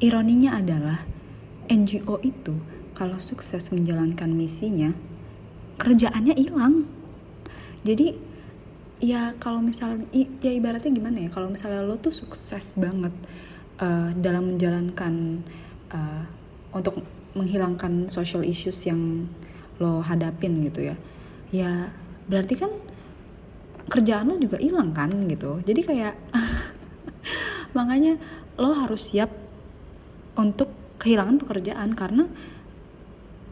ironinya adalah NGO itu kalau sukses menjalankan misinya, kerjaannya hilang. Jadi ya kalau misal ya ibaratnya gimana ya kalau misalnya lo tuh sukses banget uh, dalam menjalankan uh, untuk menghilangkan social issues yang lo hadapin gitu ya ya berarti kan kerjaan lo juga hilang kan gitu jadi kayak makanya lo harus siap untuk kehilangan pekerjaan karena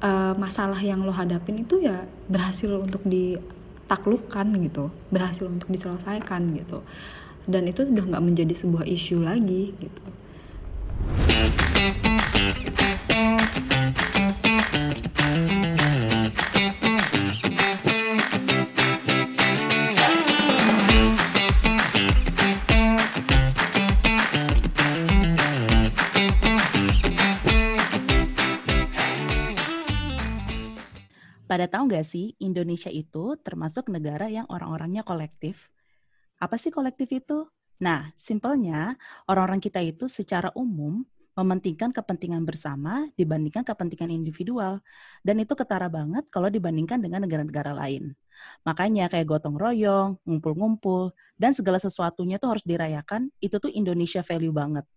uh, masalah yang lo hadapin itu ya berhasil untuk ditaklukkan gitu berhasil untuk diselesaikan gitu. Dan itu udah nggak menjadi sebuah isu lagi gitu Pada tahu nggak sih, Indonesia itu termasuk negara yang orang-orangnya kolektif. Apa sih kolektif itu? Nah, simpelnya, orang-orang kita itu secara umum mementingkan kepentingan bersama dibandingkan kepentingan individual. Dan itu ketara banget kalau dibandingkan dengan negara-negara lain. Makanya kayak gotong royong, ngumpul-ngumpul, dan segala sesuatunya tuh harus dirayakan, itu tuh Indonesia value banget.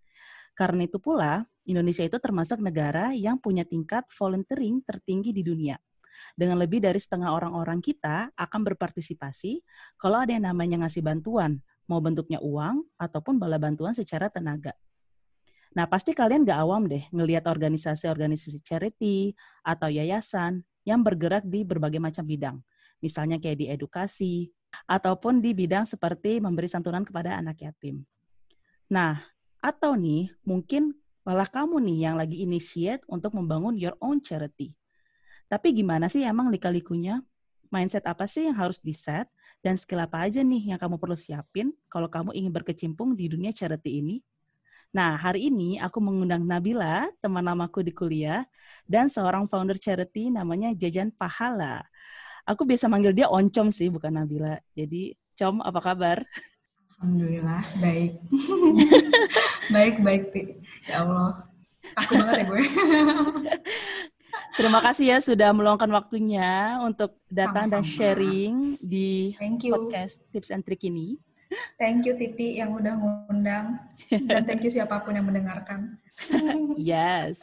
Karena itu pula, Indonesia itu termasuk negara yang punya tingkat volunteering tertinggi di dunia dengan lebih dari setengah orang-orang kita akan berpartisipasi kalau ada yang namanya ngasih bantuan, mau bentuknya uang ataupun bala bantuan secara tenaga. Nah, pasti kalian gak awam deh ngelihat organisasi-organisasi charity atau yayasan yang bergerak di berbagai macam bidang. Misalnya kayak di edukasi, ataupun di bidang seperti memberi santunan kepada anak yatim. Nah, atau nih, mungkin malah kamu nih yang lagi initiate untuk membangun your own charity. Tapi gimana sih emang lika-likunya? Mindset apa sih yang harus di-set? Dan skill apa aja nih yang kamu perlu siapin kalau kamu ingin berkecimpung di dunia charity ini? Nah, hari ini aku mengundang Nabila, teman lamaku di kuliah, dan seorang founder charity namanya Jajan Pahala. Aku biasa manggil dia Oncom sih, bukan Nabila. Jadi, Com, apa kabar? Alhamdulillah, baik. baik, baik, Ya Allah. Aku banget ya gue. Terima kasih ya sudah meluangkan waktunya untuk datang Sama-sama. dan sharing di podcast Tips and Trick ini. Thank you Titi yang udah ngundang dan thank you siapa pun yang mendengarkan. yes.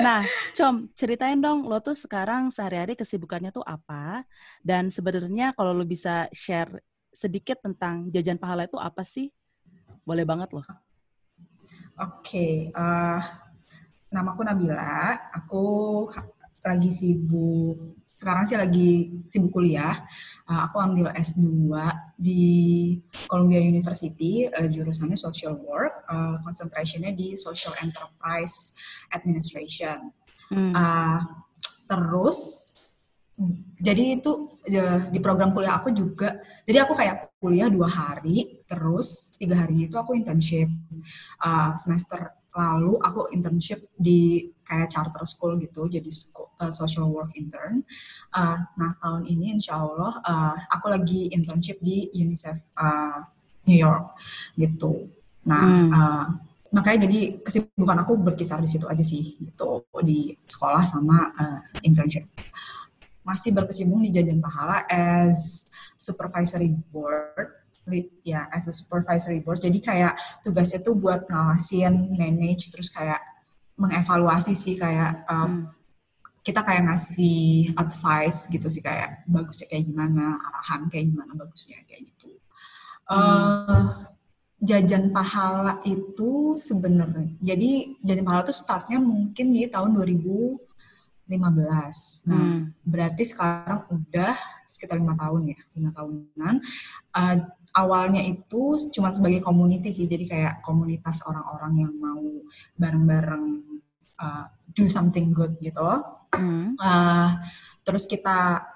Nah, Com, ceritain dong lo tuh sekarang sehari-hari kesibukannya tuh apa dan sebenarnya kalau lo bisa share sedikit tentang jajan pahala itu apa sih? Boleh banget loh. Oke, okay, uh, eh, namaku Nabila. Aku lagi sibuk sekarang sih lagi sibuk kuliah. Uh, aku ambil S2 di Columbia University, uh, jurusannya Social Work, uh, concentrationnya di Social Enterprise Administration. Hmm. Uh, terus, jadi itu di program kuliah aku juga, jadi aku kayak kuliah dua hari, terus tiga harinya itu aku internship uh, semester lalu aku internship di kayak charter school gitu jadi school, uh, social work intern. Uh, nah tahun ini insya Allah uh, aku lagi internship di UNICEF uh, New York gitu. Nah hmm. uh, makanya jadi kesibukan aku berkisar di situ aja sih gitu. Di sekolah sama uh, internship. Masih berkecimpung di jajan pahala as supervisory board ya as a supervisory board. Jadi kayak tugasnya tuh buat ngawasin, manage, terus kayak mengevaluasi sih kayak um, hmm. kita kayak ngasih advice gitu sih kayak bagusnya kayak gimana, arahan kayak gimana bagusnya kayak gitu. Hmm. Uh, jajan pahala itu sebenarnya, jadi jajan pahala tuh startnya mungkin di tahun 2015. Nah, hmm. berarti sekarang udah sekitar lima tahun ya, lima tahunan. Uh, awalnya itu cuma sebagai community sih, jadi kayak komunitas orang-orang yang mau bareng-bareng uh, do something good gitu. Hmm. Uh, terus kita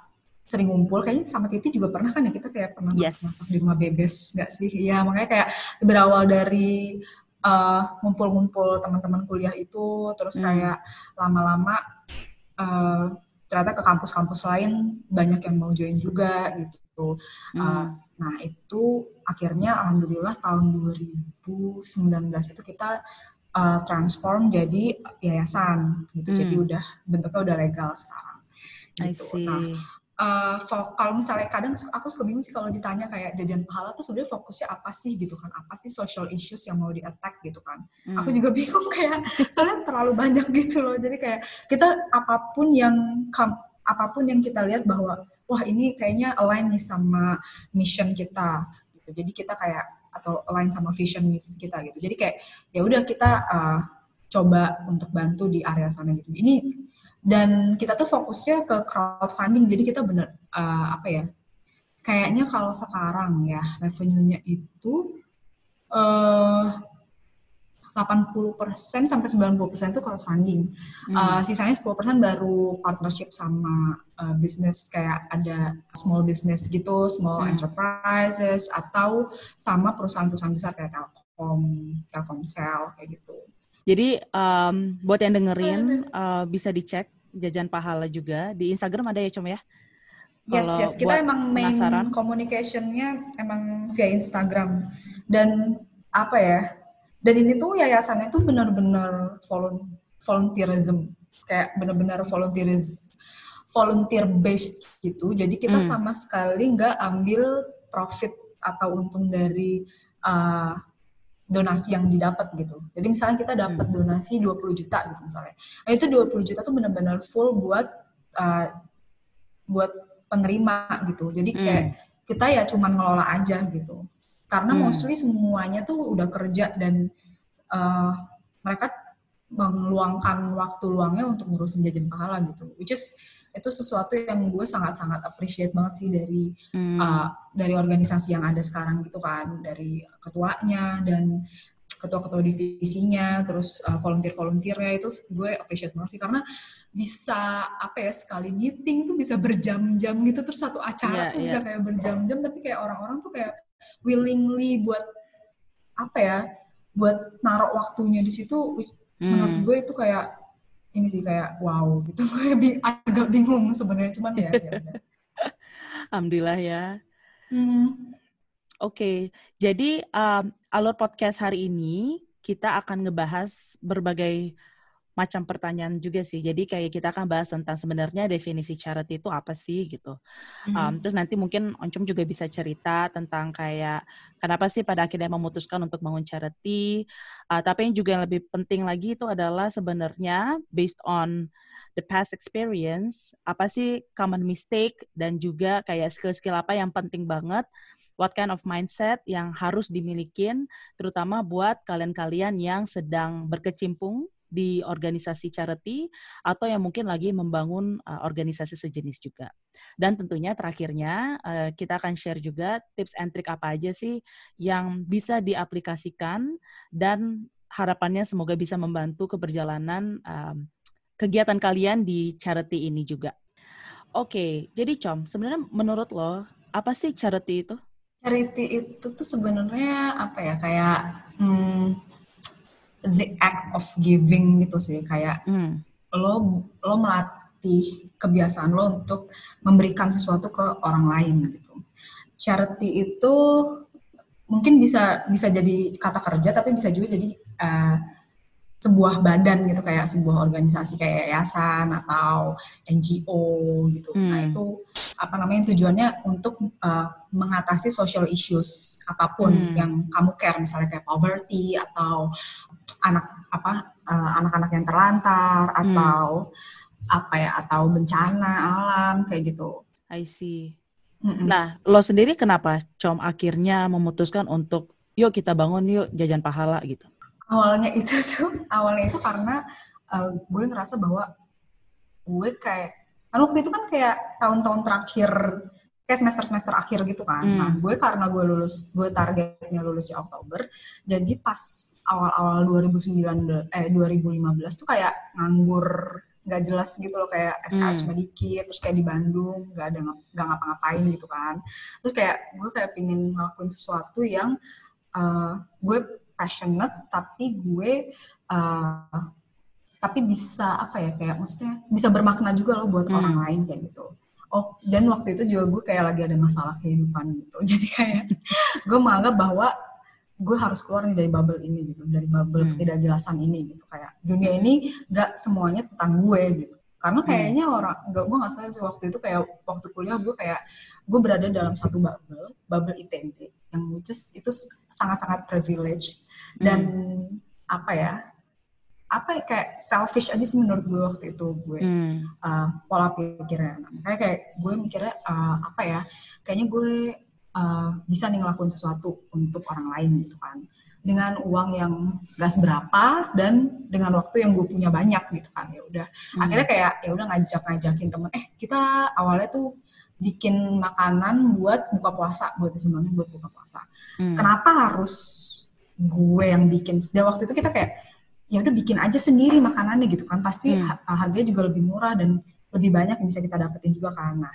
sering ngumpul, kayaknya sama Titi juga pernah kan ya kita kayak pernah yes. masak-masak di rumah bebes, nggak sih? Ya makanya kayak berawal dari ngumpul ngumpul-ngumpul teman-teman kuliah itu, terus hmm. kayak lama-lama uh, ternyata ke kampus-kampus lain banyak yang mau join juga gitu. Hmm. Uh, Nah, itu akhirnya alhamdulillah tahun 2019 itu kita uh, transform jadi yayasan gitu. Hmm. Jadi udah bentuknya udah legal sekarang. Gitu. Nah, uh, kalau misalnya kadang aku suka bingung sih kalau ditanya kayak jajan pahala tuh sebenarnya fokusnya apa sih gitu kan apa sih social issues yang mau di attack gitu kan hmm. aku juga bingung kayak soalnya terlalu banyak gitu loh jadi kayak kita apa pun yang apa pun yang kita lihat bahwa wah ini kayaknya align nih sama mission kita gitu. Jadi kita kayak atau align sama vision kita gitu. Jadi kayak ya udah kita uh, coba untuk bantu di area sana gitu. Ini dan kita tuh fokusnya ke crowdfunding. Jadi kita bener uh, apa ya kayaknya kalau sekarang ya revenue-nya itu uh, 80% sampai 90% itu crowdfunding. Hmm. Uh, sisanya 10% baru partnership sama uh, bisnis kayak ada small business gitu, small hmm. enterprises atau sama perusahaan-perusahaan besar kayak Telkom, Telkomsel kayak gitu. Jadi um, buat yang dengerin uh, bisa dicek jajan pahala juga di Instagram ada ya com ya? Yes Kalau yes kita emang main communicationnya emang via Instagram dan apa ya? Dan ini tuh yayasannya tuh benar-benar volunteerism kayak benar-benar volunteerism volunteer based gitu. Jadi kita hmm. sama sekali nggak ambil profit atau untung dari uh, donasi yang didapat gitu. Jadi misalnya kita dapat hmm. donasi 20 juta gitu misalnya. Nah itu 20 juta tuh benar-benar full buat uh, buat penerima gitu. Jadi kayak hmm. kita ya cuma ngelola aja gitu. Karena hmm. mostly semuanya tuh udah kerja dan uh, mereka mengeluangkan waktu luangnya untuk ngurusin jajan pahala gitu. Which is itu sesuatu yang gue sangat-sangat appreciate banget sih dari hmm. uh, dari organisasi yang ada sekarang gitu kan dari ketuanya dan ketua-ketua divisinya terus uh, volunteer-volunteernya itu gue appreciate banget sih karena bisa apa ya sekali meeting tuh bisa berjam-jam gitu terus satu acara yeah, tuh yeah. bisa kayak berjam-jam tapi kayak orang-orang tuh kayak willingly buat apa ya buat naruh waktunya di situ hmm. menurut gue itu kayak ini sih kayak wow gitu gue agak bingung sebenarnya cuman ya, ya, alhamdulillah ya hmm. oke okay. jadi um, alur podcast hari ini kita akan ngebahas berbagai macam pertanyaan juga sih. Jadi kayak kita akan bahas tentang sebenarnya definisi charity itu apa sih gitu. Mm-hmm. Um, terus nanti mungkin Oncom juga bisa cerita tentang kayak kenapa sih pada akhirnya memutuskan untuk bangun charity. Uh, tapi yang juga yang lebih penting lagi itu adalah sebenarnya based on the past experience, apa sih common mistake dan juga kayak skill-skill apa yang penting banget what kind of mindset yang harus dimiliki, terutama buat kalian-kalian yang sedang berkecimpung di organisasi charity atau yang mungkin lagi membangun uh, organisasi sejenis juga. Dan tentunya terakhirnya uh, kita akan share juga tips and trick apa aja sih yang bisa diaplikasikan dan harapannya semoga bisa membantu keberjalanan um, kegiatan kalian di charity ini juga. Oke, jadi Com, sebenarnya menurut lo apa sih charity itu? Charity itu tuh sebenarnya apa ya kayak hmm, the act of giving gitu sih kayak hmm. lo lo melatih kebiasaan lo untuk memberikan sesuatu ke orang lain gitu. Charity itu mungkin bisa bisa jadi kata kerja tapi bisa juga jadi uh, sebuah badan gitu kayak sebuah organisasi kayak yayasan atau NGO gitu. Nah, hmm. Nah itu apa namanya tujuannya untuk uh, mengatasi social issues apa pun hmm. yang kamu care misalnya kayak poverty atau anak apa uh, anak-anak yang terlantar hmm. atau apa ya atau bencana alam kayak gitu. I see. Mm-mm. Nah, lo sendiri kenapa Com akhirnya memutuskan untuk yuk kita bangun yuk jajan pahala gitu? awalnya itu tuh awalnya itu karena uh, gue ngerasa bahwa gue kayak kan waktu itu kan kayak tahun-tahun terakhir kayak semester-semester akhir gitu kan. Hmm. Nah, gue karena gue lulus, gue targetnya lulus di Oktober. Jadi pas awal-awal 2019 eh 2015 tuh kayak nganggur nggak jelas gitu loh kayak SKS hmm. dikit terus kayak di Bandung nggak ada nggak ngapa-ngapain gitu kan terus kayak gue kayak pingin ngelakuin sesuatu yang uh, gue passionate tapi gue uh, tapi bisa apa ya kayak maksudnya bisa bermakna juga loh buat hmm. orang lain kayak gitu oh dan waktu itu juga gue kayak lagi ada masalah kehidupan gitu jadi kayak gue menganggap bahwa gue harus keluar nih dari bubble ini gitu dari bubble hmm. ketidakjelasan ini gitu kayak dunia ini gak semuanya tentang gue gitu karena hmm. kayaknya hmm. orang gak gue nggak salah waktu itu kayak waktu kuliah gue kayak gue berada dalam satu bubble bubble ITB yang which is itu sangat-sangat privileged dan hmm. apa ya apa ya, kayak selfish aja sih menurut gue waktu itu gue hmm. uh, pola pikirnya kayak kayak gue mikirnya uh, apa ya kayaknya gue uh, bisa nih ngelakuin sesuatu untuk orang lain gitu kan dengan uang yang gak seberapa dan dengan waktu yang gue punya banyak gitu kan ya udah hmm. akhirnya kayak ya udah ngajak ngajakin temen eh kita awalnya tuh bikin makanan buat buka puasa buat semuanya buat buka puasa hmm. kenapa harus gue yang bikin dan waktu itu kita kayak ya udah bikin aja sendiri makanannya gitu kan pasti hmm. harganya juga lebih murah dan lebih banyak yang bisa kita dapetin juga karena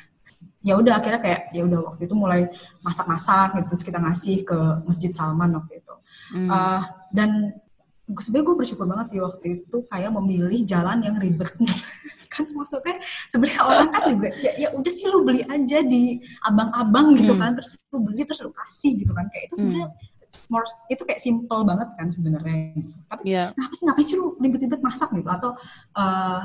ya udah akhirnya kayak ya udah waktu itu mulai masak-masak gitu terus kita ngasih ke masjid Salman waktu itu hmm. uh, dan sebenarnya gue bersyukur banget sih waktu itu kayak memilih jalan yang ribet kan maksudnya sebenarnya orang kan juga ya ya udah sih lu beli aja di abang-abang gitu hmm. kan terus lu beli terus lu kasih gitu kan kayak itu sebenarnya hmm more, itu kayak simple banget kan sebenarnya. Tapi yeah. kenapa sih ngapain sih lu ribet-ribet masak gitu atau uh,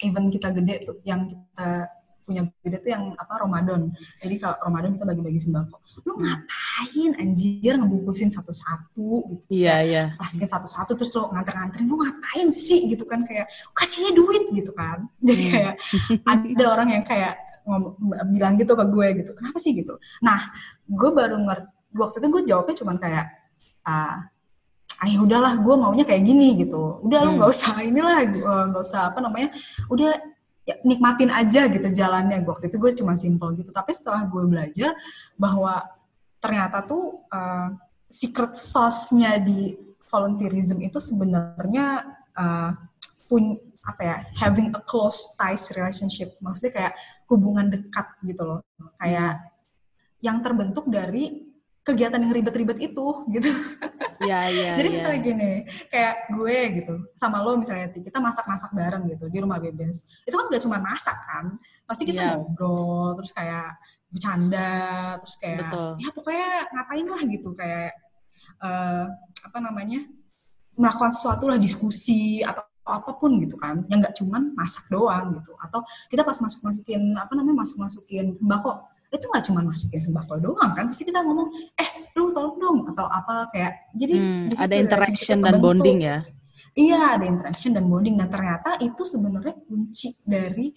even kita gede tuh yang kita punya gede tuh yang apa Ramadan. Jadi kalau Ramadan kita bagi-bagi sembako. Lu ngapain anjir ngebungkusin satu-satu gitu. Iya, yeah, iya. Yeah. Plastiknya satu-satu terus lu nganter-nganterin. Lu ngapain sih gitu kan kayak kasihnya duit gitu kan. Jadi hmm. kayak ada orang yang kayak ngomong, bilang gitu ke gue gitu. Kenapa sih gitu? Nah, gue baru ngerti waktu itu gue jawabnya cuma kayak ah ah ya udahlah gue maunya kayak gini gitu. Udah hmm. lu nggak usah inilah nggak usah apa namanya udah ya, nikmatin aja gitu jalannya. Waktu itu gue cuma simple gitu. Tapi setelah gue belajar bahwa ternyata tuh uh, secret sauce-nya di volunteerism itu sebenarnya uh, pun apa ya having a close ties relationship. Maksudnya kayak hubungan dekat gitu loh. Kayak yang terbentuk dari kegiatan yang ribet-ribet itu gitu. Iya, iya. Jadi ya. misalnya gini, kayak gue gitu, sama lo misalnya kita masak-masak bareng gitu di rumah bebes. Itu kan gak cuma masak kan, pasti kita ya. ngobrol, terus kayak bercanda, terus kayak Betul. ya pokoknya ngapain lah gitu kayak uh, apa namanya melakukan sesuatu lah diskusi atau apa pun gitu kan yang nggak cuman masak doang gitu atau kita pas masuk masukin apa namanya masuk masukin tembakau itu nggak cuma masukin sembako doang kan pasti kita ngomong eh lu tolong dong atau apa kayak jadi hmm, ada interaction dan bonding ya? Iya ada interaction dan bonding. Dan ternyata itu sebenarnya kunci dari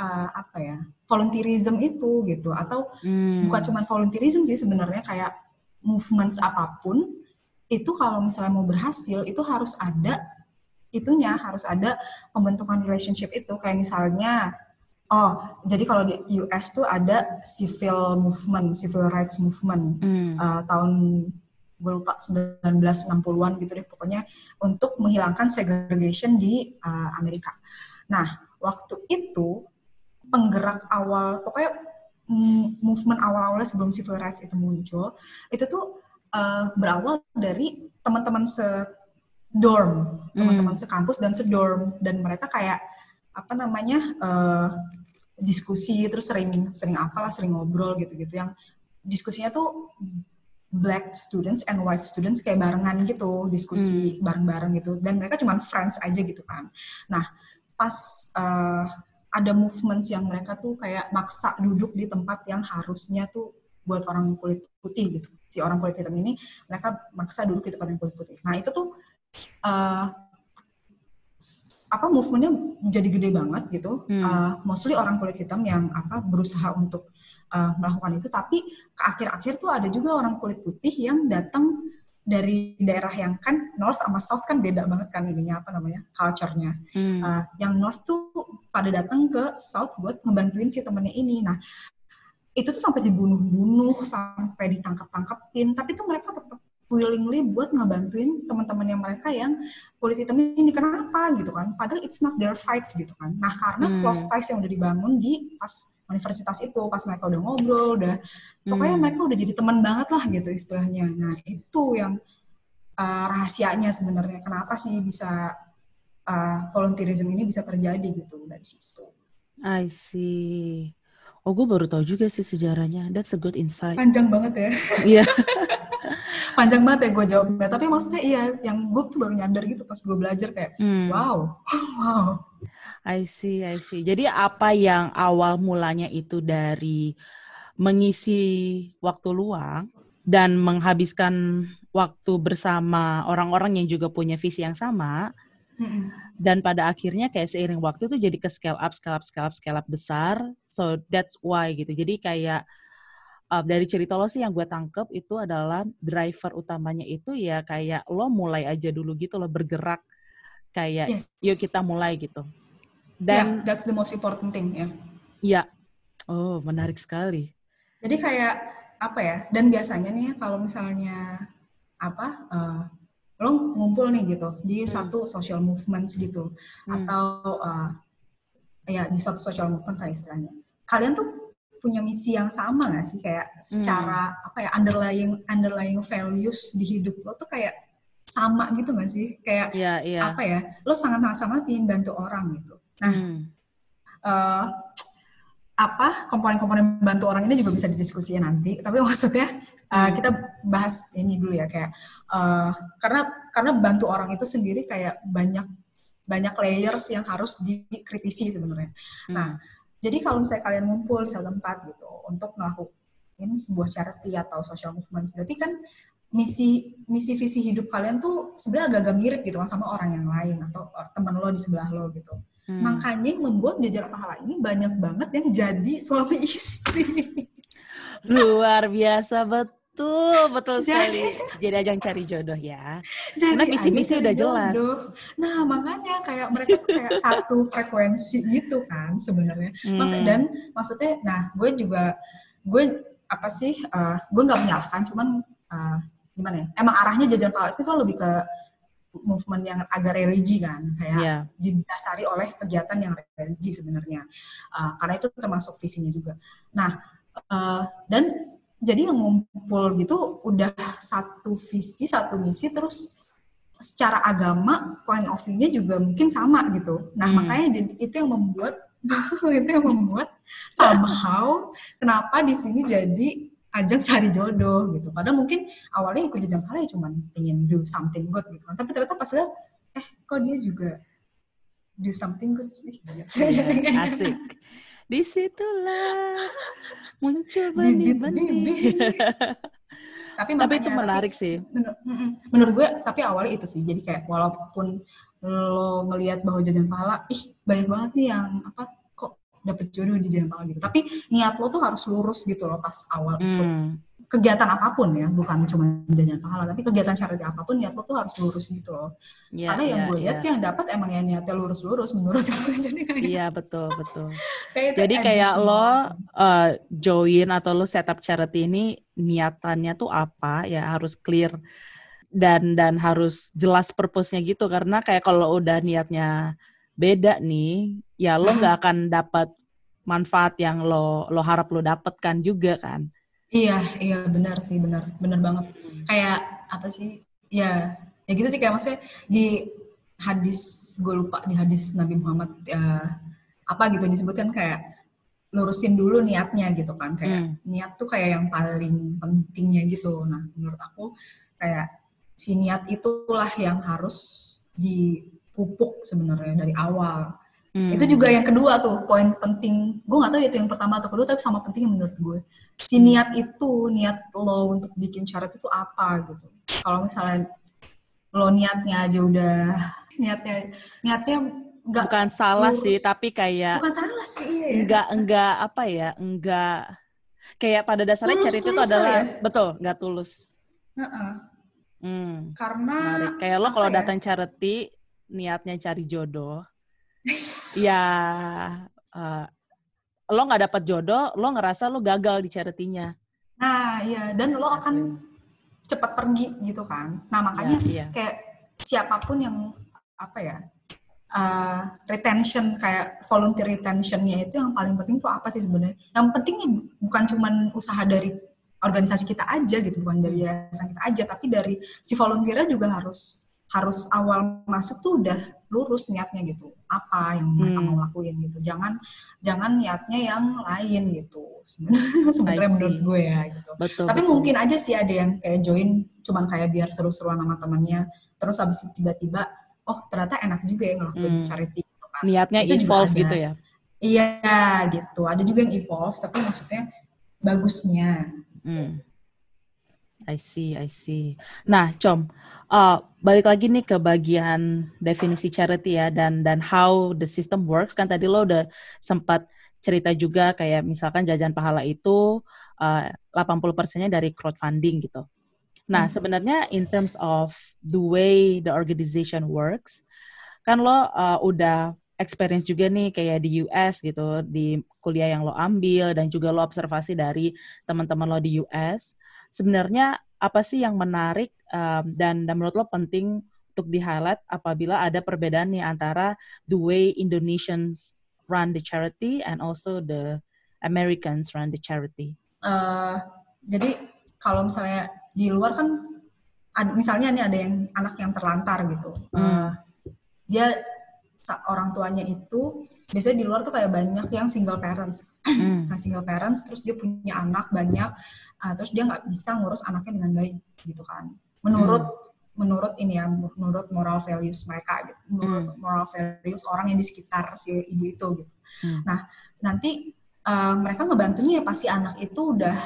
uh, apa ya volunteerism itu gitu. Atau hmm. bukan cuma volunteerism sih sebenarnya kayak movements apa pun itu kalau misalnya mau berhasil itu harus ada itunya harus ada pembentukan relationship itu. Kayak misalnya Oh, jadi kalau di US tuh ada civil movement, civil rights movement hmm. uh, tahun gue lupa 1960-an gitu deh pokoknya untuk menghilangkan segregation di uh, Amerika. Nah, waktu itu penggerak awal pokoknya movement awal-awalnya sebelum civil rights itu muncul, itu tuh uh, berawal dari teman-teman se dorm, teman-teman hmm. sekampus dan sedorm dan mereka kayak apa namanya uh, diskusi terus sering sering apalah sering ngobrol gitu-gitu yang diskusinya tuh black students and white students kayak barengan gitu diskusi hmm. bareng-bareng gitu. Dan mereka cuma friends aja gitu kan. Nah pas uh, ada movements yang mereka tuh kayak maksa duduk di tempat yang harusnya tuh buat orang kulit putih gitu. Si orang kulit hitam ini mereka maksa duduk di tempat yang kulit putih. Nah itu tuh uh, apa movementnya jadi gede banget gitu. Hmm. Uh, mostly orang kulit hitam yang apa berusaha untuk uh, melakukan itu, tapi ke akhir-akhir tuh ada juga orang kulit putih yang datang dari daerah yang kan north sama south kan beda banget kan ininya apa namanya culture-nya. Hmm. Uh, yang north tuh pada datang ke south buat ngebantuin si temennya ini. Nah itu tuh sampai dibunuh-bunuh, sampai ditangkap-tangkapin, tapi tuh mereka tetap willingly buat ngebantuin teman-teman yang mereka yang kulit hitam ini kenapa? gitu kan. Padahal it's not their fights gitu kan. Nah karena hmm. close ties yang udah dibangun di pas universitas itu pas mereka udah ngobrol udah pokoknya hmm. mereka udah jadi teman banget lah gitu istilahnya. Nah itu yang uh, rahasianya sebenarnya. Kenapa sih bisa uh, volunteerism ini bisa terjadi gitu dari situ? I see Oh, gue baru tahu juga sih sejarahnya. That's a good insight. Panjang banget ya. Iya. Panjang banget ya gue jawabnya. Tapi maksudnya iya, yang gue tuh baru nyadar gitu pas gue belajar kayak, hmm. wow, wow. I see, I see. Jadi apa yang awal mulanya itu dari mengisi waktu luang dan menghabiskan waktu bersama orang-orang yang juga punya visi yang sama, dan pada akhirnya kayak seiring waktu itu jadi ke scale up, scale up, scale up, scale up besar. So that's why gitu. Jadi kayak uh, dari cerita lo sih yang gue tangkep itu adalah driver utamanya itu ya kayak lo mulai aja dulu gitu lo bergerak kayak yes. yuk kita mulai gitu. Dan yeah, that's the most important thing ya. Yeah. Iya. Oh, menarik sekali. Jadi kayak apa ya? Dan biasanya nih kalau misalnya apa uh, lo ngumpul nih gitu di hmm. satu social movement gitu hmm. atau uh, ya di satu social movement saya istilahnya. Kalian tuh punya misi yang sama gak sih kayak secara hmm. apa ya underlying underlying values di hidup lo tuh kayak sama gitu gak sih kayak yeah, yeah. apa ya lo sangat sangat ingin bantu orang gitu nah hmm. uh, apa komponen-komponen bantu orang ini juga bisa didiskusikan nanti. Tapi maksudnya uh, kita bahas ini dulu ya kayak uh, karena karena bantu orang itu sendiri kayak banyak banyak layers yang harus dikritisi sebenarnya. Hmm. nah jadi kalau misalnya kalian ngumpul di satu tempat gitu untuk melakukan sebuah charity atau social movement berarti kan misi misi visi hidup kalian tuh sebenarnya agak-agak mirip gitu kan sama orang yang lain atau teman lo di sebelah lo gitu Hmm. Makanya yang membuat jajar pahala ini banyak banget yang jadi suami istri. Luar biasa betul, betul sekali. Jadi ajang cari jodoh ya. Jadi Karena misi-misi udah jelas. Nah makanya kayak mereka tuh kayak satu frekuensi gitu kan sebenarnya. Hmm. Dan maksudnya, nah gue juga gue apa sih? Uh, gue nggak menyalahkan, cuman uh, gimana ya? Emang arahnya jajar pahala itu lebih ke movement yang agak religi kan kayak yeah. didasari oleh kegiatan yang religi sebenarnya uh, karena itu termasuk visinya juga nah uh, dan jadi yang ngumpul gitu udah satu visi satu misi terus secara agama point of view-nya juga mungkin sama gitu nah hmm. makanya jadi itu yang membuat itu yang membuat somehow kenapa di sini jadi ajang cari jodoh gitu. Padahal mungkin awalnya ikut jenjang pahala ya cuma ingin do something good gitu. Tapi ternyata pas lihat, eh kok dia juga do something good sih. Gitu. Asik. Di situlah muncul benih-benih. tapi, tapi itu menarik tapi, sih. Menur, menurut gue, tapi awalnya itu sih. Jadi kayak walaupun lo ngelihat bahwa jajan pahala, ih banyak banget nih yang apa dapet jodoh di jalan pahala gitu. Tapi niat lo tuh harus lurus gitu loh pas awal hmm. kegiatan apa pun ya, bukan cuma jajan pahala, tapi kegiatan charity apa pun niat lo tuh harus lurus gitu loh. Yeah, Karena yang yeah, gue lihat yeah. sih yang dapat emang yang niatnya lurus-lurus menurut gue. Jadi kayak Iya yeah, betul betul. kayak Jadi kayak lo uh, join atau lo setup charity ini niatannya tuh apa ya harus clear dan dan harus jelas purpose-nya gitu karena kayak kalau udah niatnya beda nih, ya lo nggak akan dapat manfaat yang lo lo harap lo dapatkan juga kan. Iya, iya benar sih, benar, benar banget. Kayak apa sih? Ya, ya gitu sih kayak maksudnya di hadis gue lupa di hadis Nabi Muhammad ya, apa gitu disebutkan kayak lurusin dulu niatnya gitu kan kayak hmm. niat tuh kayak yang paling pentingnya gitu nah menurut aku kayak si niat itulah yang harus di pupuk sebenarnya dari awal. Hmm. Itu juga yang kedua tuh poin penting. Gue gak tahu itu yang pertama atau kedua tapi sama penting menurut gue. Si niat itu, niat lo untuk bikin syarat itu apa gitu. Kalau misalnya lo niatnya aja udah niatnya niatnya enggak bukan salah lurus. sih tapi kayak bukan salah sih iya. enggak enggak apa ya enggak kayak pada dasarnya tulus, charity itu adalah ya? betul enggak tulus uh -uh. hmm. karena Menarik. kayak lo kalau ya? datang charity niatnya cari jodoh, ya uh, lo nggak dapat jodoh, lo ngerasa lo gagal di charity-nya. Nah, iya, dan lo akan cepat pergi gitu kan. Nah, makanya ya, iya. kayak siapa pun yang apa ya uh, retention kayak volunteer retentionnya itu yang paling penting tuh apa sih sebenarnya? Yang penting bukan cuma usaha dari organisasi kita aja gitu, bukan dari yayasan kita aja, tapi dari si volunteernya juga harus harus awal masuk tuh udah lurus niatnya gitu apa yang mereka Hmm. mau lakuin gitu jangan jangan niatnya yang lain gitu sebenarnya menurut gue ya gitu Betul. tapi betul. mungkin aja sih ada yang kayak join cuman kayak biar seru-seruan sama temennya terus habis itu tiba-tiba oh ternyata enak juga ya ngelakuin Hmm. charity gitu kan niatnya Itu evolve gitu ya. iya gitu ada juga yang evolve tapi maksudnya bagusnya Hmm. I see, I see. Nah, Com, uh, balik lagi nih ke bagian definisi charity ya dan dan how the system works kan tadi lo udah sempat cerita juga kayak misalkan jajan pahala itu uh, 80 persennya dari crowdfunding gitu. Nah, Hmm. sebenarnya in terms of the way the organization works, kan lo uh, udah experience juga nih kayak di US gitu, di kuliah yang lo ambil dan juga lo observasi dari teman-teman lo di US. Sebenarnya apa sih yang menarik um, dan, dan menurut lo penting untuk di-highlight apabila ada perbedaan nih antara the way Indonesians run the charity and also the Americans run the charity. Eh, jadi kalau misalnya di luar kan ada, misalnya nih ada yang anak yang terlantar gitu Hmm. dia sa- orang tuanya itu biasanya di luar tuh kayak banyak yang single parents. Hmm. nah single parents terus dia punya anak banyak uh, terus dia nggak bisa ngurus anaknya dengan baik gitu kan. Menurut menurut ini ya menurut moral values mereka gitu menurut moral values orang yang di sekitar si ibu itu gitu. Hmm. nah nanti uh, mereka ngebantunya ya pasti anak itu udah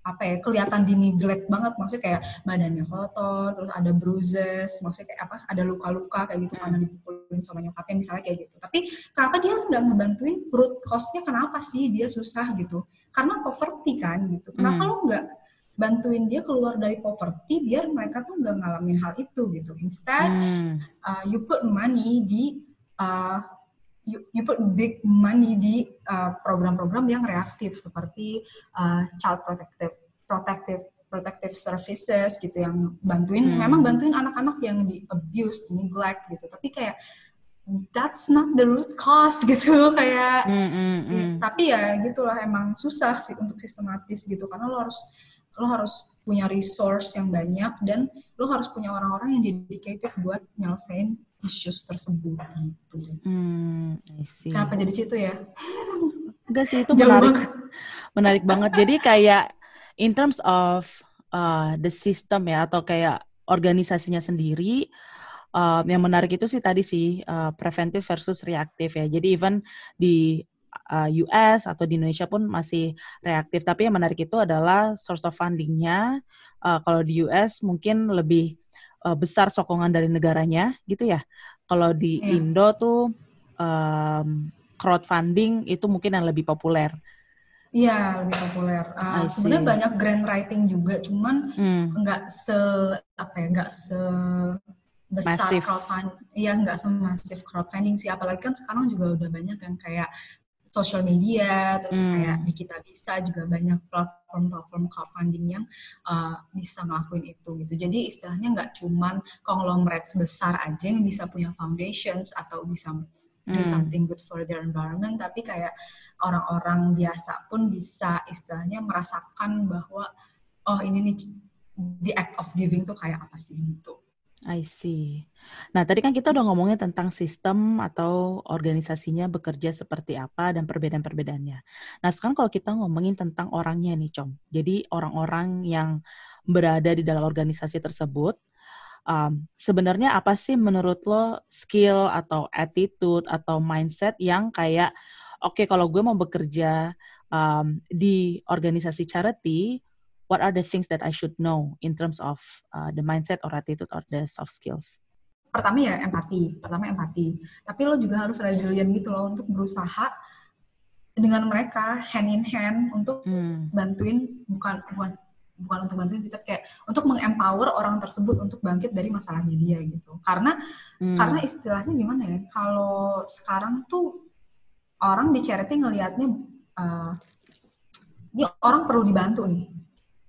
apa ya kelihatan di neglect banget. Maksudnya kayak badannya kotor terus ada bruises maksudnya kayak apa ada luka-luka kayak gitu karena dipukulin sama nyokapnya misalnya kayak gitu. Tapi kenapa dia nggak ngebantuin root cause-nya kenapa sih dia susah gitu? Karena poverty kan gitu. Kenapa Hmm. lo nggak bantuin dia keluar dari poverty biar mereka tuh nggak ngalamin hal itu gitu? Instead Hmm. uh, you put money di uh, you, you put big money di uh, program-program yang reaktif seperti uh, child protective protective protective services gitu yang bantuin Hmm. memang bantuin anak-anak yang di abuse, di neglect gitu. Tapi kayak that's not the root cause gitu kayak Hmm, hmm, Ya, hmm. tapi ya gitulah emang susah sih untuk sistematis gitu karena lo harus lo harus punya resource yang banyak dan lo harus punya orang-orang yang dedicated buat nyelesain issues tersebut gitu. Hmm. Kenapa jadi situ ya? Enggak sih itu menarik, banget. menarik banget. Jadi kayak in terms of uh, the system ya atau kayak organisasinya sendiri, um, yang menarik itu sih tadi sih uh, preventif versus reaktif ya. Jadi even di uh, US atau di Indonesia pun masih reaktif. Tapi yang menarik itu adalah source of fundingnya. Uh, kalau di US mungkin lebih uh, besar sokongan dari negaranya gitu ya. Kalau di Iya. Indo tuh um, crowdfunding itu mungkin yang lebih populer. Iya lebih populer. Uh. Sebenarnya banyak grant writing juga, cuman Hmm. nggak se apa ya nggak se besar crowdfunding. Iya nggak semasif crowdfunding sih. Apalagi kan sekarang juga udah banyak yang kayak social media, terus Hmm. kayak di kita bisa juga banyak platform-platform crowdfunding yang uh, bisa ngelakuin itu gitu. Jadi istilahnya nggak cuman konglomerat besar aja yang bisa punya foundations atau bisa do Hmm. something good for their environment, tapi kayak orang-orang biasa pun bisa istilahnya merasakan bahwa oh ini nih the act of giving tuh kayak apa sih gitu. I see. Nah, tadi kan kita udah ngomongin tentang sistem atau organisasinya bekerja seperti apa dan perbedaan-perbedaannya. Nah, sekarang kalau kita ngomongin tentang orangnya nih, Com. Jadi orang-orang yang berada di dalam organisasi tersebut, um, sebenarnya apa sih menurut lo skill atau attitude atau mindset yang kayak, oke kalau gue mau bekerja um, di organisasi charity, what are the things that I should know in terms of uh, the mindset or attitude or the soft skills? Pertama ya empati, pertama empati. Tapi lo juga harus resilient gitu loh untuk berusaha dengan mereka hand in hand untuk Hmm. bantuin bukan bukan bukan untuk bantuin sih tapi kayak untuk mengempower orang tersebut untuk bangkit dari masalahnya dia gitu. Karena Hmm. karena istilahnya gimana ya? Kalau sekarang tuh orang di charity ngelihatnya uh, ini orang perlu dibantu nih.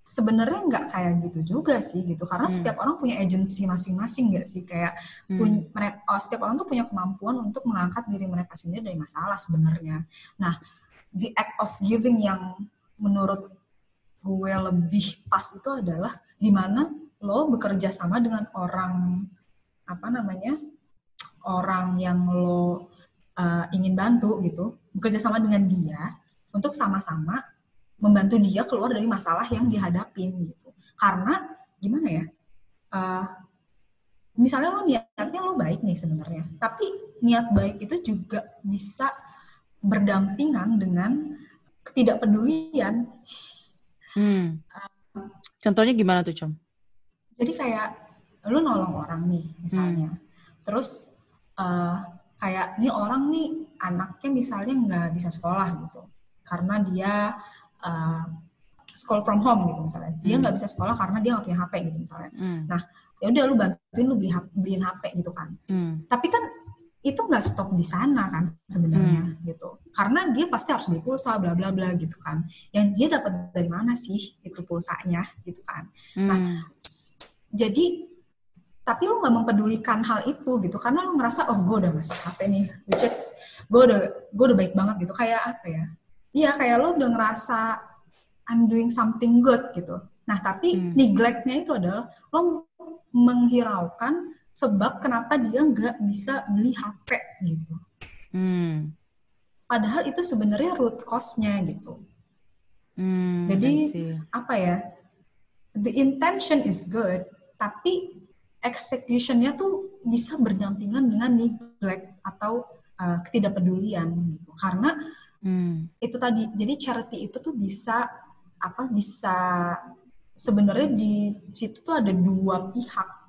Sebenarnya nggak kayak gitu juga sih gitu. Karena Hmm. setiap orang punya agensi masing-masing nggak sih kayak Hmm. pun- mereka oh, setiap orang tuh punya kemampuan untuk mengangkat diri mereka sendiri dari masalah sebenarnya. Nah, the act of giving yang menurut gue lebih pas itu adalah gimana lo bekerja sama dengan orang apa namanya orang yang lo uh, ingin bantu gitu bekerja sama dengan dia untuk sama-sama membantu dia keluar dari masalah yang dihadapin gitu. Karena gimana ya uh, misalnya lo niatnya lo baik nih sebenarnya tapi niat baik itu juga bisa berdampingan dengan ketidakpedulian. Hmm. Uh, contohnya gimana tuh com jadi kayak lu nolong orang nih misalnya. Hmm. terus uh, kayak ini orang nih anaknya misalnya nggak bisa sekolah gitu. Karena dia uh, school from home gitu misalnya dia hmm. nggak hmm. bisa sekolah karena dia nggak punya HP gitu misalnya hmm. nah ya udah lu bantuin lu beli beliin HP gitu kan hmm. tapi kan itu nggak stop di sana kan sebenarnya hmm. gitu karena dia pasti harus beli pulsa bla bla bla gitu kan yang dia dapat dari mana sih itu pulsanya gitu kan nah, hmm. nah jadi tapi lu nggak mempedulikan hal itu gitu karena lu ngerasa oh gue udah masih HP nih which is gue udah gue udah baik banget gitu kayak apa ya iya kayak lu udah ngerasa I'm doing something good gitu nah tapi hmm. neglectnya itu adalah lo menghiraukan sebab kenapa dia nggak bisa beli HP gitu hmm. padahal itu sebenarnya root cause-nya gitu hmm, jadi apa ya the intention is good tapi execution-nya tuh bisa berdampingan dengan neglect atau uh, ketidakpedulian gitu. Karena hmm. itu tadi jadi charity itu tuh bisa apa bisa sebenarnya di situ tuh ada dua pihak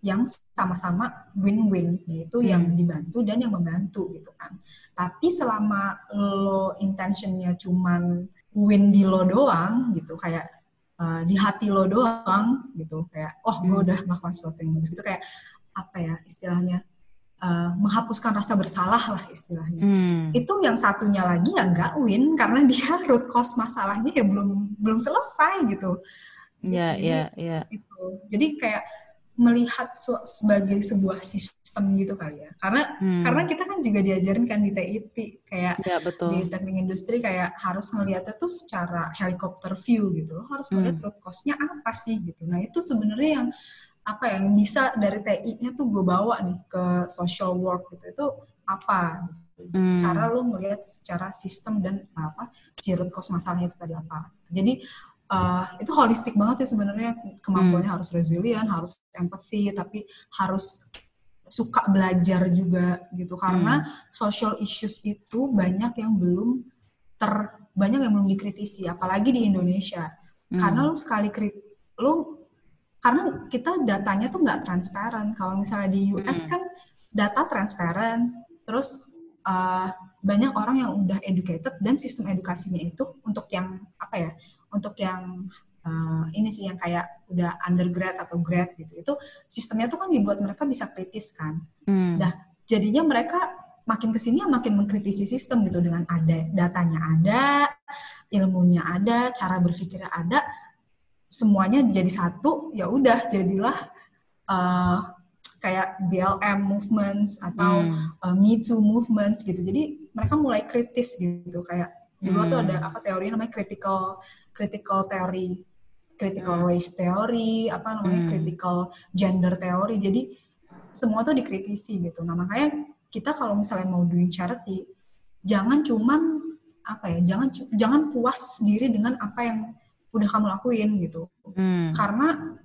yang sama-sama win-win yaitu hmm. yang dibantu dan yang membantu gitu kan. Tapi selama lo intentionnya cuman win di lo doang gitu kayak uh, di hati lo doang gitu kayak oh gue hmm. udah melakukan sesuatu yang bagus gitu kayak apa ya istilahnya uh, menghapuskan rasa bersalah lah istilahnya hmm. itu yang satunya lagi yang nggak win karena dia root cause masalahnya ya belum belum selesai gitu Iya, iya, iya. Jadi kayak melihat sebagai sebuah sistem gitu kali ya karena hmm. karena kita kan juga diajarin kan di TIT kayak ya, betul. di teknik industri kayak harus ngelihatnya tuh secara helikopter view gitu lo harus ngeliat hmm. root cause-nya apa sih gitu nah itu sebenarnya yang apa yang bisa dari TI-nya tuh gue bawa nih ke social work gitu itu apa gitu. hmm. cara lo ngelihat secara sistem dan apa si root cause masalahnya itu tadi apa jadi uh, itu holistik banget sih sebenarnya kemampuannya hmm. harus resilient, harus empathy, tapi harus suka belajar juga gitu karena hmm. social issues itu banyak yang belum ter banyak yang belum dikritisi apalagi di Indonesia hmm. karena lu sekali krit lu karena kita datanya tuh nggak transparan. Kalau misalnya di US hmm. kan data transparan. Terus uh, banyak orang yang udah educated dan sistem edukasinya itu untuk yang apa ya untuk yang uh, ini sih yang kayak udah undergrad atau grad gitu. Itu sistemnya tuh kan dibuat mereka bisa kritis kan. Hmm. nah jadinya mereka makin ke sini makin mengkritisi sistem gitu. Dengan ada datanya ada ilmunya ada cara berpikirnya ada semuanya jadi satu ya udah jadilah uh, kayak BLM movements atau hmm. uh, Me Too movements gitu jadi mereka mulai kritis gitu kayak di luar hmm. tuh ada apa teorinya namanya critical critical theory, critical hmm. race theory, apa namanya hmm. critical gender theory. Jadi semua tuh dikritisi gitu. Nah makanya kita kalau misalnya mau doing charity, jangan cuman apa ya, jangan jangan puas diri dengan apa yang udah kamu lakuin gitu. Hmm. Karena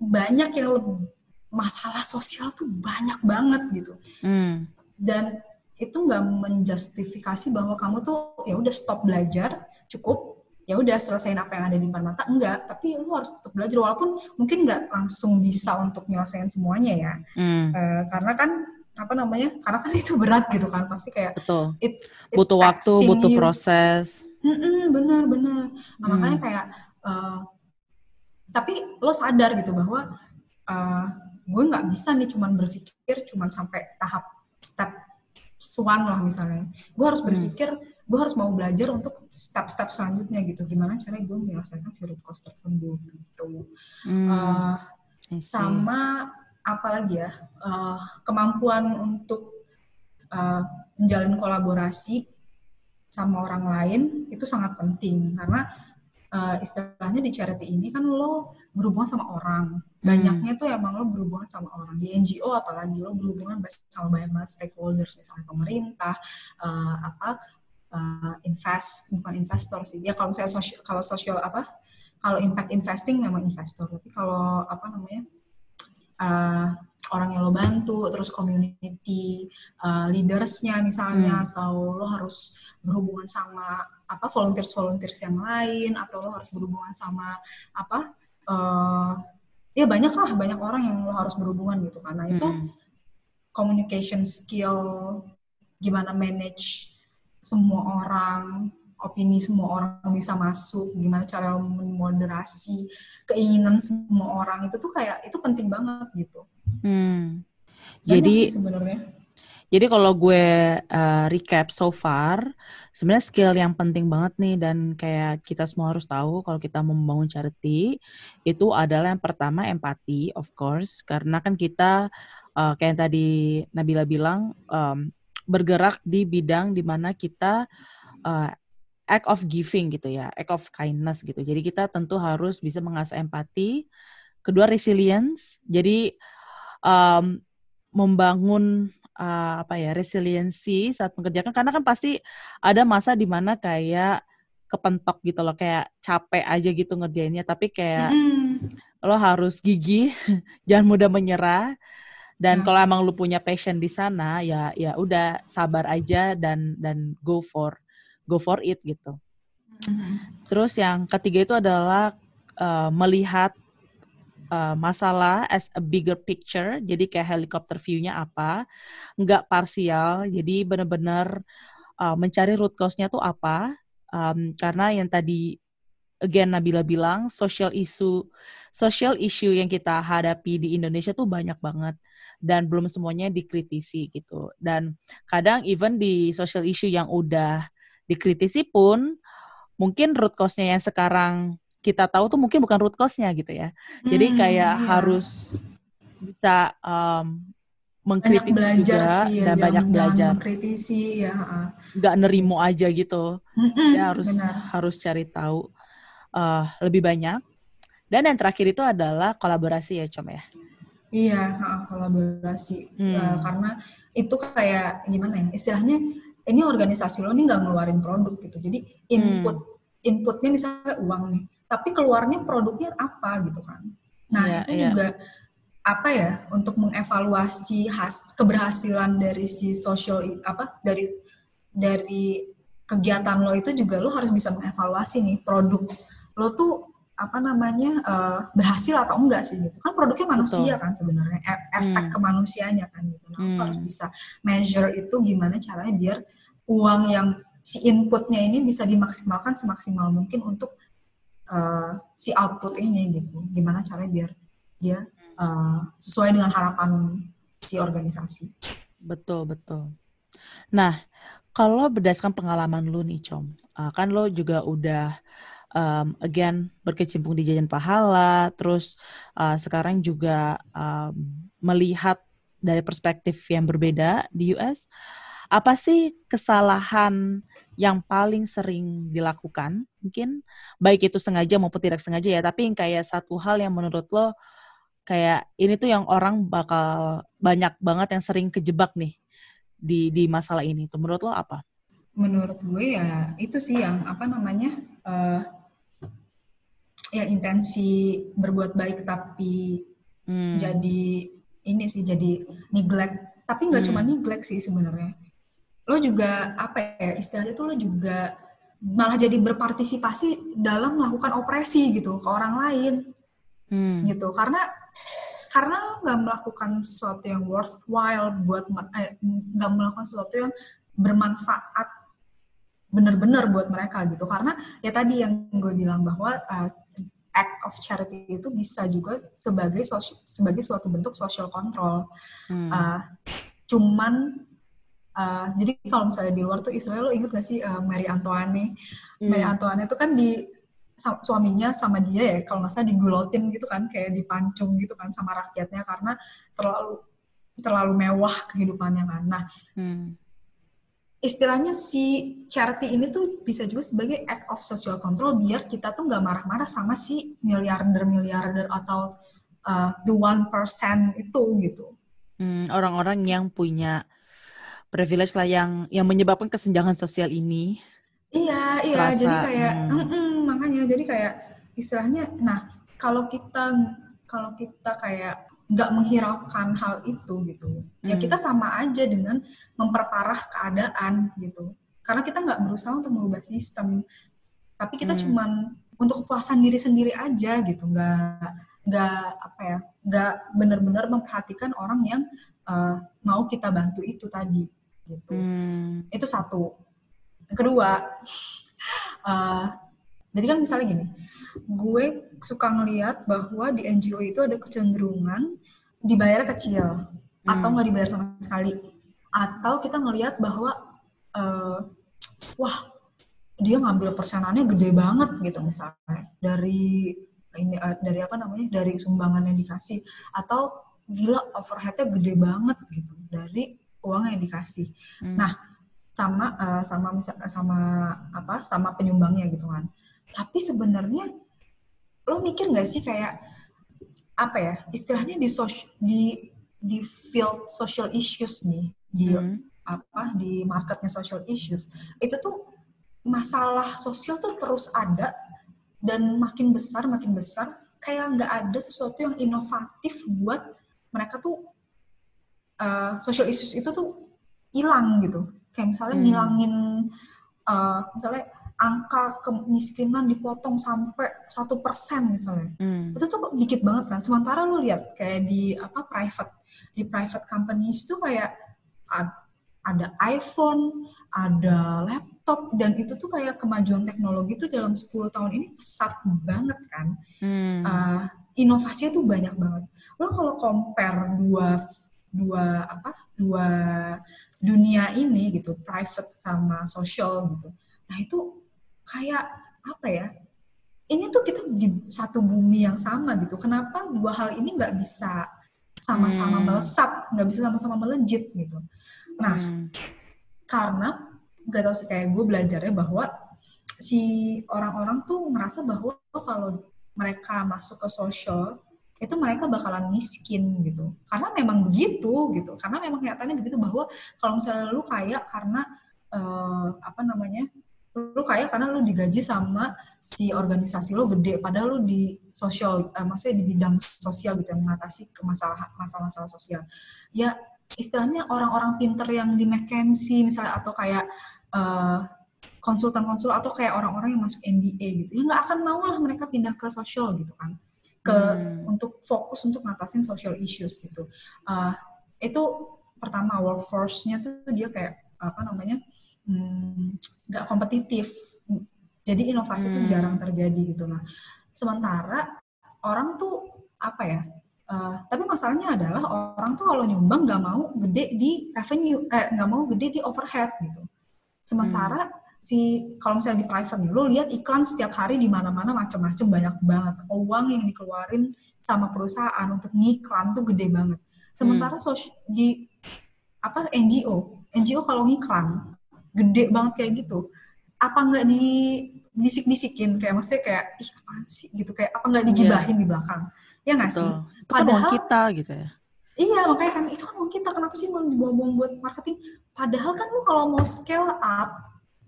banyak yang lebih, masalah sosial tuh banyak banget gitu. Hmm. Dan itu nggak menjustifikasi bahwa kamu tuh ya udah stop belajar cukup ya udah selesaiin apa yang ada di depan mata enggak tapi lu harus tetap belajar walaupun mungkin nggak langsung bisa untuk nyelesain semuanya ya hmm. uh, karena kan apa namanya karena kan itu berat gitu kan pasti kayak betul it, it butuh waktu butuh you. Mm-mm, benar benar nah, hmm. makanya kayak uh, tapi lo sadar gitu bahwa uh, gue nggak bisa nih cuman berpikir cuman sampai tahap step one lah misalnya gue harus hmm. berpikir hmm gue harus mau belajar untuk step-step selanjutnya gitu gimana cara gue menyelesaikan si root cause tersebut gitu hmm. uh, sama apa lagi ya uh, kemampuan untuk uh, menjalin kolaborasi sama orang lain itu sangat penting karena uh, istilahnya di charity ini kan lo berhubungan sama orang. Banyaknya hmm. tuh emang lo berhubungan sama orang. Di NGO apalagi lo berhubungan sama banyak banget stakeholders, misalnya pemerintah, uh, apa uh, invest, bukan investor sih. Ya kalau misalnya sosial, kalau sosial apa, kalau impact investing memang investor. Tapi kalau apa namanya, uh, orang yang lo bantu, terus community uh, leadersnya misalnya, hmm. atau lo harus berhubungan sama apa volunteers volunteers yang lain, atau lo harus berhubungan sama apa uh, ya banyak lah banyak orang yang lo harus berhubungan gitu karena itu hmm. communication skill gimana manage semua orang opini semua orang bisa masuk gimana cara memoderasi keinginan semua orang itu tuh kayak itu penting banget gitu. Hmm. jadi sebenarnya. jadi kalau gue uh, recap so far, sebenarnya skill yang penting banget nih dan kayak kita semua harus tahu kalau kita mau membangun charity itu adalah yang pertama empati, of course, karena kan kita uh, kayak yang tadi Nabila bilang um, bergerak di bidang di mana kita uh, act of giving gitu ya, act of kindness gitu. Jadi kita tentu harus bisa mengasah empati. Kedua resilience. Jadi um, membangun uh, apa ya resiliensi saat mengerjakan karena kan pasti ada masa di mana kayak kepentok gitu loh kayak capek aja gitu ngerjainnya tapi kayak mm. lo harus gigih jangan mudah menyerah dan mm. kalau emang lo punya passion di sana ya ya udah sabar aja dan dan go for go for it gitu mm. terus yang ketiga itu adalah uh, melihat uh, masalah as a bigger picture, jadi kayak helikopter view-nya apa, nggak parsial, jadi benar-benar uh, mencari root cause-nya tuh apa, um, karena yang tadi again Nabila bilang social issue social issue yang kita hadapi di Indonesia tuh banyak banget dan belum semuanya dikritisi gitu dan kadang even di social issue yang udah dikritisi pun mungkin root cause-nya yang sekarang kita tahu tuh mungkin bukan root cause-nya gitu ya. Jadi hmm, kayak iya. harus bisa um, mengkritik banyak belajar juga sih ya, dan banyak belajar. Mengkritisi ya. Gak nerimo aja gitu. Mm-hmm, ya harus benar. harus cari tahu uh, lebih banyak. Dan yang terakhir itu adalah kolaborasi ya, Com ya. Iya, kolaborasi. Hmm. Uh, karena itu kayak gimana ya? Istilahnya ini organisasi lo nih nggak ngeluarin produk gitu. Jadi input hmm. inputnya misalnya uang nih tapi keluarnya produknya apa gitu kan. Nah, yeah, itu yeah. juga apa ya untuk mengevaluasi has keberhasilan dari si social apa dari dari kegiatan lo itu juga lo harus bisa mengevaluasi nih produk lo tuh apa namanya uh, berhasil atau enggak sih gitu kan produknya manusia Betul. kan sebenarnya e efek hmm. ke manusianya kan gitu nah hmm. harus bisa measure itu gimana caranya biar uang yang si inputnya ini bisa dimaksimalkan semaksimal mungkin untuk uh, si output ini gitu gimana caranya biar dia uh, sesuai dengan harapan si organisasi betul betul nah kalau berdasarkan pengalaman lu nih com uh, kan lo juga udah um, again berkecimpung di jajan pahala terus uh, sekarang juga um, melihat dari perspektif yang berbeda di US apa sih kesalahan yang paling sering dilakukan mungkin baik itu sengaja maupun tidak sengaja ya tapi yang kayak satu hal yang menurut lo kayak ini tuh yang orang bakal banyak banget yang sering kejebak nih di di masalah ini tuh menurut lo apa? Menurut gue ya itu sih yang apa namanya uh, ya intensi berbuat baik tapi hmm. jadi ini sih jadi neglect tapi nggak hmm. cuma neglect sih sebenarnya lo juga apa ya istilahnya tuh lo juga malah jadi berpartisipasi dalam melakukan opresi gitu ke orang lain hmm. gitu karena karena lo nggak melakukan sesuatu yang worthwhile buat eh, nggak eh, melakukan sesuatu yang bermanfaat benar-benar buat mereka gitu karena ya tadi yang gue bilang bahwa uh, act of charity itu bisa juga sebagai sebagai suatu bentuk social control hmm. uh, cuman Uh, jadi kalau misalnya di luar tuh Israel lo inget gak sih uh, Mary Antoine? Hmm. Mary Antoine itu kan di suaminya sama dia ya kalau nggak salah digulotin gitu kan kayak dipancung gitu kan sama rakyatnya karena terlalu terlalu mewah kehidupannya kan. Nah hmm. Istilahnya si charity ini tuh bisa juga sebagai act of social control biar kita tuh nggak marah-marah sama si miliarder-miliarder atau uh, the one percent itu gitu. Hmm, orang-orang yang punya privilege lah yang yang menyebabkan kesenjangan sosial ini. Iya, iya. Terasa, jadi kayak, hmm. Mm -mm, makanya jadi kayak istilahnya, nah kalau kita kalau kita kayak nggak menghiraukan hal itu gitu ya hmm. kita sama aja dengan memperparah keadaan gitu karena kita nggak berusaha untuk mengubah sistem tapi kita hmm. cuman untuk kepuasan diri sendiri aja gitu nggak nggak apa ya nggak benar-benar memperhatikan orang yang uh, mau kita bantu itu tadi gitu hmm. itu satu yang kedua uh, jadi kan misalnya gini gue suka ngeliat bahwa di NGO itu ada kecenderungan dibayar kecil hmm. atau nggak dibayar sama sekali atau kita ngeliat bahwa uh, wah dia ngambil persenannya gede banget gitu misalnya dari ini uh, dari apa namanya dari sumbangan yang dikasih atau gila overheadnya gede banget gitu dari uang yang dikasih. Hmm. Nah sama uh, sama sama apa sama penyumbangnya gitu kan. Tapi sebenarnya lo mikir nggak sih kayak apa ya istilahnya di sos di di field social issues nih di hmm. apa di marketnya social issues itu tuh masalah sosial tuh terus ada dan makin besar makin besar kayak nggak ada sesuatu yang inovatif buat mereka tuh uh, social issues itu tuh hilang gitu kayak misalnya hmm. ngilangin uh, misalnya angka kemiskinan dipotong sampai satu persen misalnya. Hmm. itu tuh dikit banget kan. Sementara lu lihat kayak di apa private di private companies itu kayak ada iPhone ada laptop dan itu tuh kayak kemajuan teknologi tuh dalam 10 tahun ini pesat banget kan. Hmm. uh, inovasinya tuh banyak banget. Lo kalau compare dua dua apa dua dunia ini gitu private sama social gitu. Nah itu kayak apa ya ini tuh kita di satu bumi yang sama gitu kenapa dua hal ini nggak bisa sama-sama hmm. melesat nggak bisa sama-sama melejit gitu nah hmm. karena nggak tahu sih kayak gue belajarnya bahwa si orang-orang tuh merasa bahwa kalau mereka masuk ke sosial itu mereka bakalan miskin gitu karena memang begitu gitu karena memang kenyataannya begitu bahwa kalau misalnya lu kaya karena uh, apa namanya lu kaya karena lu digaji sama si organisasi lu gede padahal lu di sosial uh, maksudnya di bidang sosial gitu yang mengatasi masalah masalah sosial. Ya istilahnya orang-orang pinter yang di McKinsey misalnya atau kayak uh, konsultan-konsultan atau kayak orang-orang yang masuk MBA gitu ya nggak akan mau lah mereka pindah ke sosial gitu kan. Ke hmm. untuk fokus untuk ngatasin social issues gitu. Uh, itu pertama workforce-nya tuh dia kayak apa namanya Hmm, nggak hmm, kompetitif. Jadi inovasi itu hmm. jarang terjadi gitu. Nah, sementara orang tuh apa ya? Uh, tapi masalahnya adalah orang tuh kalau nyumbang nggak mau gede di revenue, eh nggak mau gede di overhead gitu. Sementara hmm. si kalau misalnya di private nih, lo lihat iklan setiap hari di mana-mana macam-macam banyak banget. Uang yang dikeluarin sama perusahaan untuk ngiklan tuh gede banget. Sementara hmm. di apa NGO, NGO kalau ngiklan gede banget kayak gitu apa nggak di bisik-bisikin kayak maksudnya kayak ih apaan sih gitu kayak apa nggak digibahin yeah. di belakang ya nggak sih itu kan padahal kan kita gitu ya iya makanya kan itu kan uang kita kenapa sih mau dibuang-buang buat marketing padahal kan lu kalau mau scale up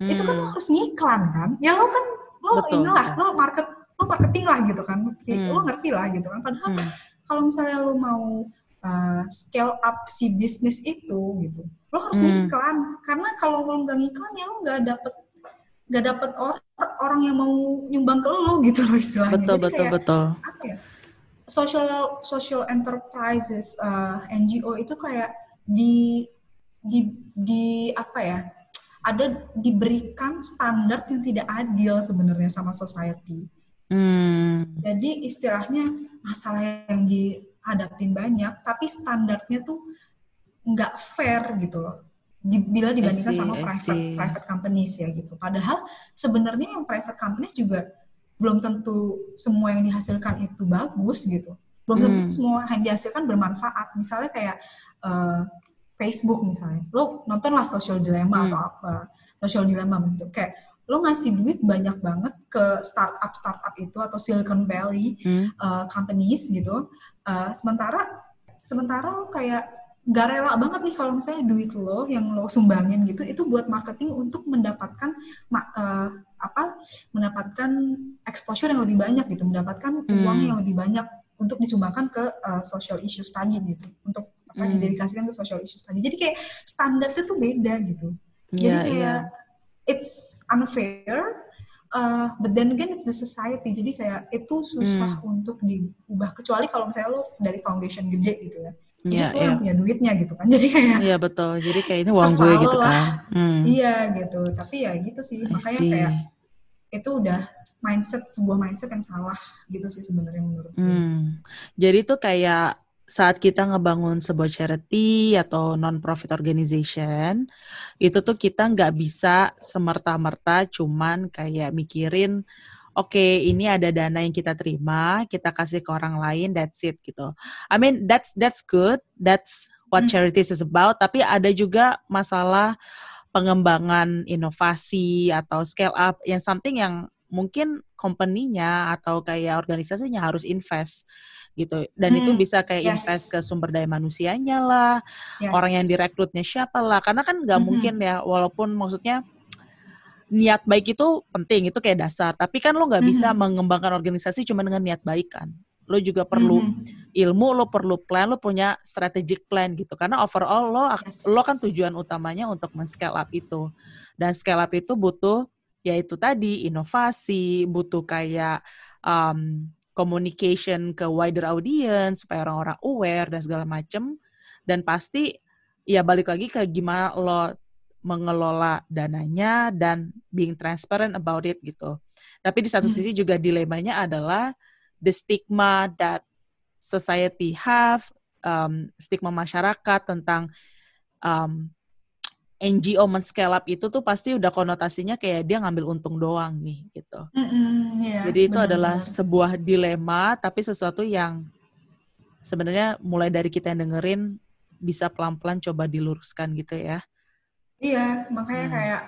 hmm. itu kan lu hmm. harus ngiklan kan ya lo kan lo Betul. inilah lo market lo marketing lah gitu kan hmm. lo ngerti lah gitu kan padahal hmm. kalau misalnya lo mau uh, scale up si bisnis itu gitu lo harus hmm. ngiklan karena kalau lo nggak ngiklan ya lo nggak dapet nggak dapet or, orang yang mau nyumbang ke lo gitu loh istilahnya betul Jadi betul kayak, betul apa ya social social enterprises uh, eh, NGO itu kayak di di di apa ya ada diberikan standar yang tidak adil sebenarnya sama society. Hmm. Jadi istilahnya masalah yang dihadapin banyak, tapi standarnya tuh nggak fair gitu loh bila dibandingkan see, sama private private companies ya gitu. Padahal sebenarnya yang private companies juga belum tentu semua yang dihasilkan itu bagus gitu. Belum tentu hmm. semua yang dihasilkan bermanfaat. Misalnya kayak uh, Facebook misalnya, lo nontonlah social dilemma hmm. atau apa, social dilemma gitu, kayak lo ngasih duit banyak banget ke startup startup itu atau Silicon Valley hmm. uh, companies gitu, uh, sementara sementara lo kayak nggak rela banget nih kalau misalnya duit lo yang lo sumbangin gitu itu buat marketing untuk mendapatkan uh, apa mendapatkan exposure yang lebih banyak gitu mendapatkan hmm. uang yang lebih banyak untuk disumbangkan ke uh, social issues tadi gitu untuk apa hmm. didedikasikan ke social issues tadi jadi kayak standarnya tuh beda gitu yeah, jadi kayak yeah. it's unfair uh, but then again it's the society. Jadi kayak itu susah hmm. untuk diubah. Kecuali kalau misalnya lo dari foundation gede gitu ya. Yeah, yeah. yang punya duitnya gitu kan. Jadi kayak iya yeah, betul. Jadi kayak ini uang gue gitu kan. hmm. iya gitu. Tapi ya gitu sih. Makanya kayak itu udah mindset sebuah mindset yang salah gitu sih sebenarnya menurut gue. Hmm. jadi tuh kayak saat kita ngebangun sebuah charity atau non-profit organization, itu tuh kita nggak bisa semerta-merta cuman kayak mikirin oke okay, ini ada dana yang kita terima, kita kasih ke orang lain, that's it gitu. I mean that's that's good, that's what hmm. charities is about. Tapi ada juga masalah pengembangan inovasi atau scale up yang something yang mungkin company-nya atau kayak organisasinya harus invest gitu dan hmm, itu bisa kayak yes. invest ke sumber daya manusianya lah yes. orang yang direkrutnya siapa lah karena kan nggak -hmm. mungkin ya walaupun maksudnya niat baik itu penting itu kayak dasar tapi kan lo nggak mm -hmm. bisa mengembangkan organisasi cuma dengan niat baik kan lo juga perlu mm -hmm. ilmu lo perlu plan lo punya strategic plan gitu karena overall lo yes. lo kan tujuan utamanya untuk men-scale up itu dan scale up itu butuh yaitu tadi inovasi butuh kayak um, communication ke wider audience supaya orang-orang aware dan segala macem dan pasti ya balik lagi ke gimana lo mengelola dananya dan being transparent about it gitu. Tapi di satu hmm. sisi juga dilemanya adalah the stigma that society have, um, stigma masyarakat tentang um, NGO men-scale up itu tuh pasti udah konotasinya kayak dia ngambil untung doang nih gitu. Mm-hmm, yeah, Jadi itu bener, adalah sebuah dilema tapi sesuatu yang sebenarnya mulai dari kita yang dengerin bisa pelan-pelan coba diluruskan gitu ya. Iya, makanya hmm. kayak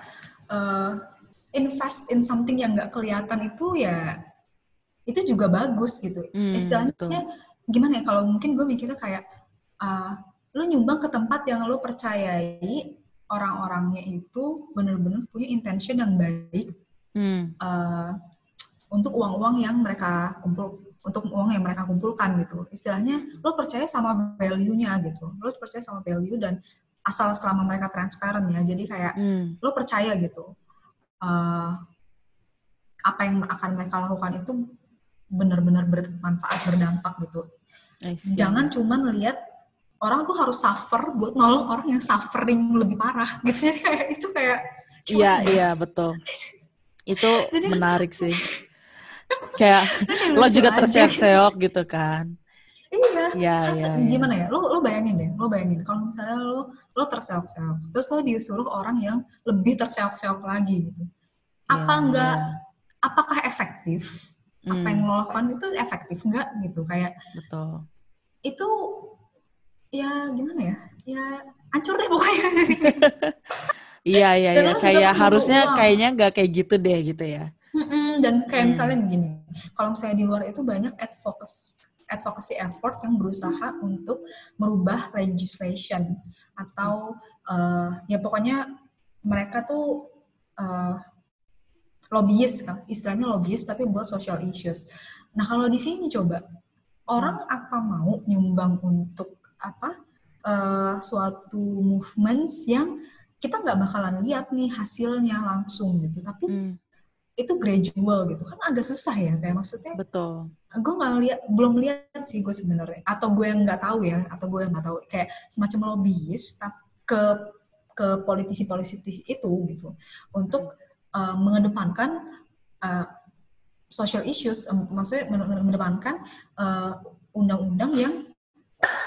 uh, invest in something yang nggak kelihatan itu ya itu juga bagus gitu. Hmm, Istilahnya betul. gimana ya? Kalau mungkin gue mikirnya kayak uh, lu nyumbang ke tempat yang lu percayai orang-orangnya itu bener-bener punya intention yang baik hmm. uh, untuk uang-uang yang mereka kumpul untuk uang yang mereka kumpulkan gitu. Istilahnya lo percaya sama value-nya gitu. Lo percaya sama value dan asal selama mereka transparan ya jadi kayak hmm. lo percaya gitu uh, apa yang akan mereka lakukan itu benar-benar bermanfaat berdampak gitu jangan cuma lihat orang tuh harus suffer buat nolong orang yang suffering lebih parah gitu jadi kayak itu kayak iya iya betul itu jadi, menarik sih kayak lo juga terseok-seok gitu kan Iya, ya, ya, ya. gimana ya? Lo lo bayangin deh, lo bayangin kalau misalnya lo lo terseok-seok, terus lo disuruh orang yang lebih terseok-seok lagi gitu. Apa ya, enggak? Apakah efektif? Hmm. Apa yang lo lakukan itu efektif enggak gitu? Kayak betul. Itu ya gimana ya? Ya hancur deh pokoknya. iya iya iya kayak harusnya uang. kayaknya nggak kayak gitu deh gitu ya. Mm-mm, dan kayak hmm. misalnya begini, kalau misalnya di luar itu banyak advocacy advocacy effort yang berusaha untuk merubah legislation atau uh, ya pokoknya mereka tuh uh, lobbyist kan istilahnya lobbyist tapi buat social issues. Nah kalau di sini coba orang apa mau nyumbang untuk apa uh, suatu movements yang kita nggak bakalan lihat nih hasilnya langsung gitu. Tapi hmm. itu gradual gitu. Kan agak susah ya kayak maksudnya betul. gue nggak lihat belum lihat sih gue sebenarnya. Atau gue yang nggak tahu ya atau gue yang nggak tahu. Kayak semacam lobbyis ke ke politisi-politisi itu gitu. Untuk uh, mengedepankan uh, social issues um, maksudnya mengedepankan undang-undang uh, yang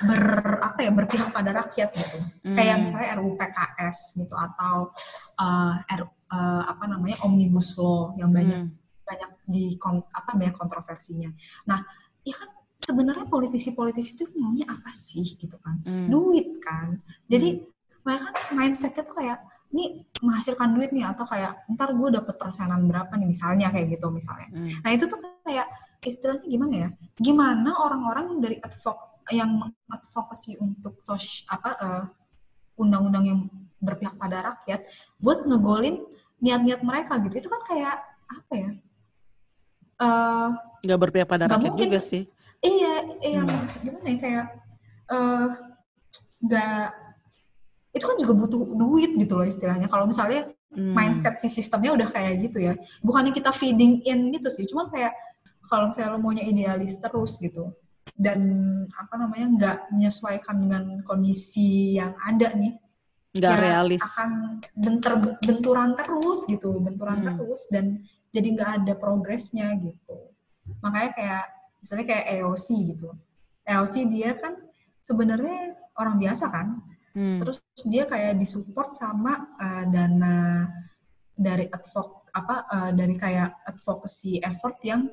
ber apa ya berpihak pada rakyat gitu hmm. kayak misalnya RUU PKS gitu atau uh, RUU uh, apa namanya omnibus law yang banyak hmm. banyak di kon, apa banyak kontroversinya. Nah, ya kan sebenarnya politisi-politisi itu maunya apa sih gitu kan hmm. duit kan jadi hmm. mereka kan mindsetnya tuh kayak ini menghasilkan duit nih atau kayak ntar gue dapet persenan berapa nih misalnya kayak gitu misalnya hmm. nah itu tuh kayak istilahnya gimana ya gimana orang-orang yang dari advok yang advokasi untuk sos apa uh, undang-undang yang berpihak pada rakyat buat ngegolin niat-niat mereka gitu. Itu kan kayak apa ya uh, nggak berpihak pada rakyat mungkin, juga sih. Iya iya hmm. gimana ya kayak uh, nggak itu kan juga butuh duit gitu loh istilahnya. Kalau misalnya hmm. mindset si sistemnya udah kayak gitu ya bukannya kita feeding in gitu sih. Cuma kayak kalau misalnya lo maunya idealis terus gitu dan apa namanya nggak menyesuaikan dengan kondisi yang ada nih. Nggak ya realis. akan bentur benturan terus gitu benturan hmm. terus dan jadi nggak ada progresnya gitu. Makanya kayak misalnya kayak EOC gitu. EOC dia kan sebenarnya orang biasa kan. Hmm. terus dia kayak disupport sama uh, dana dari advok apa uh, dari kayak advocacy effort yang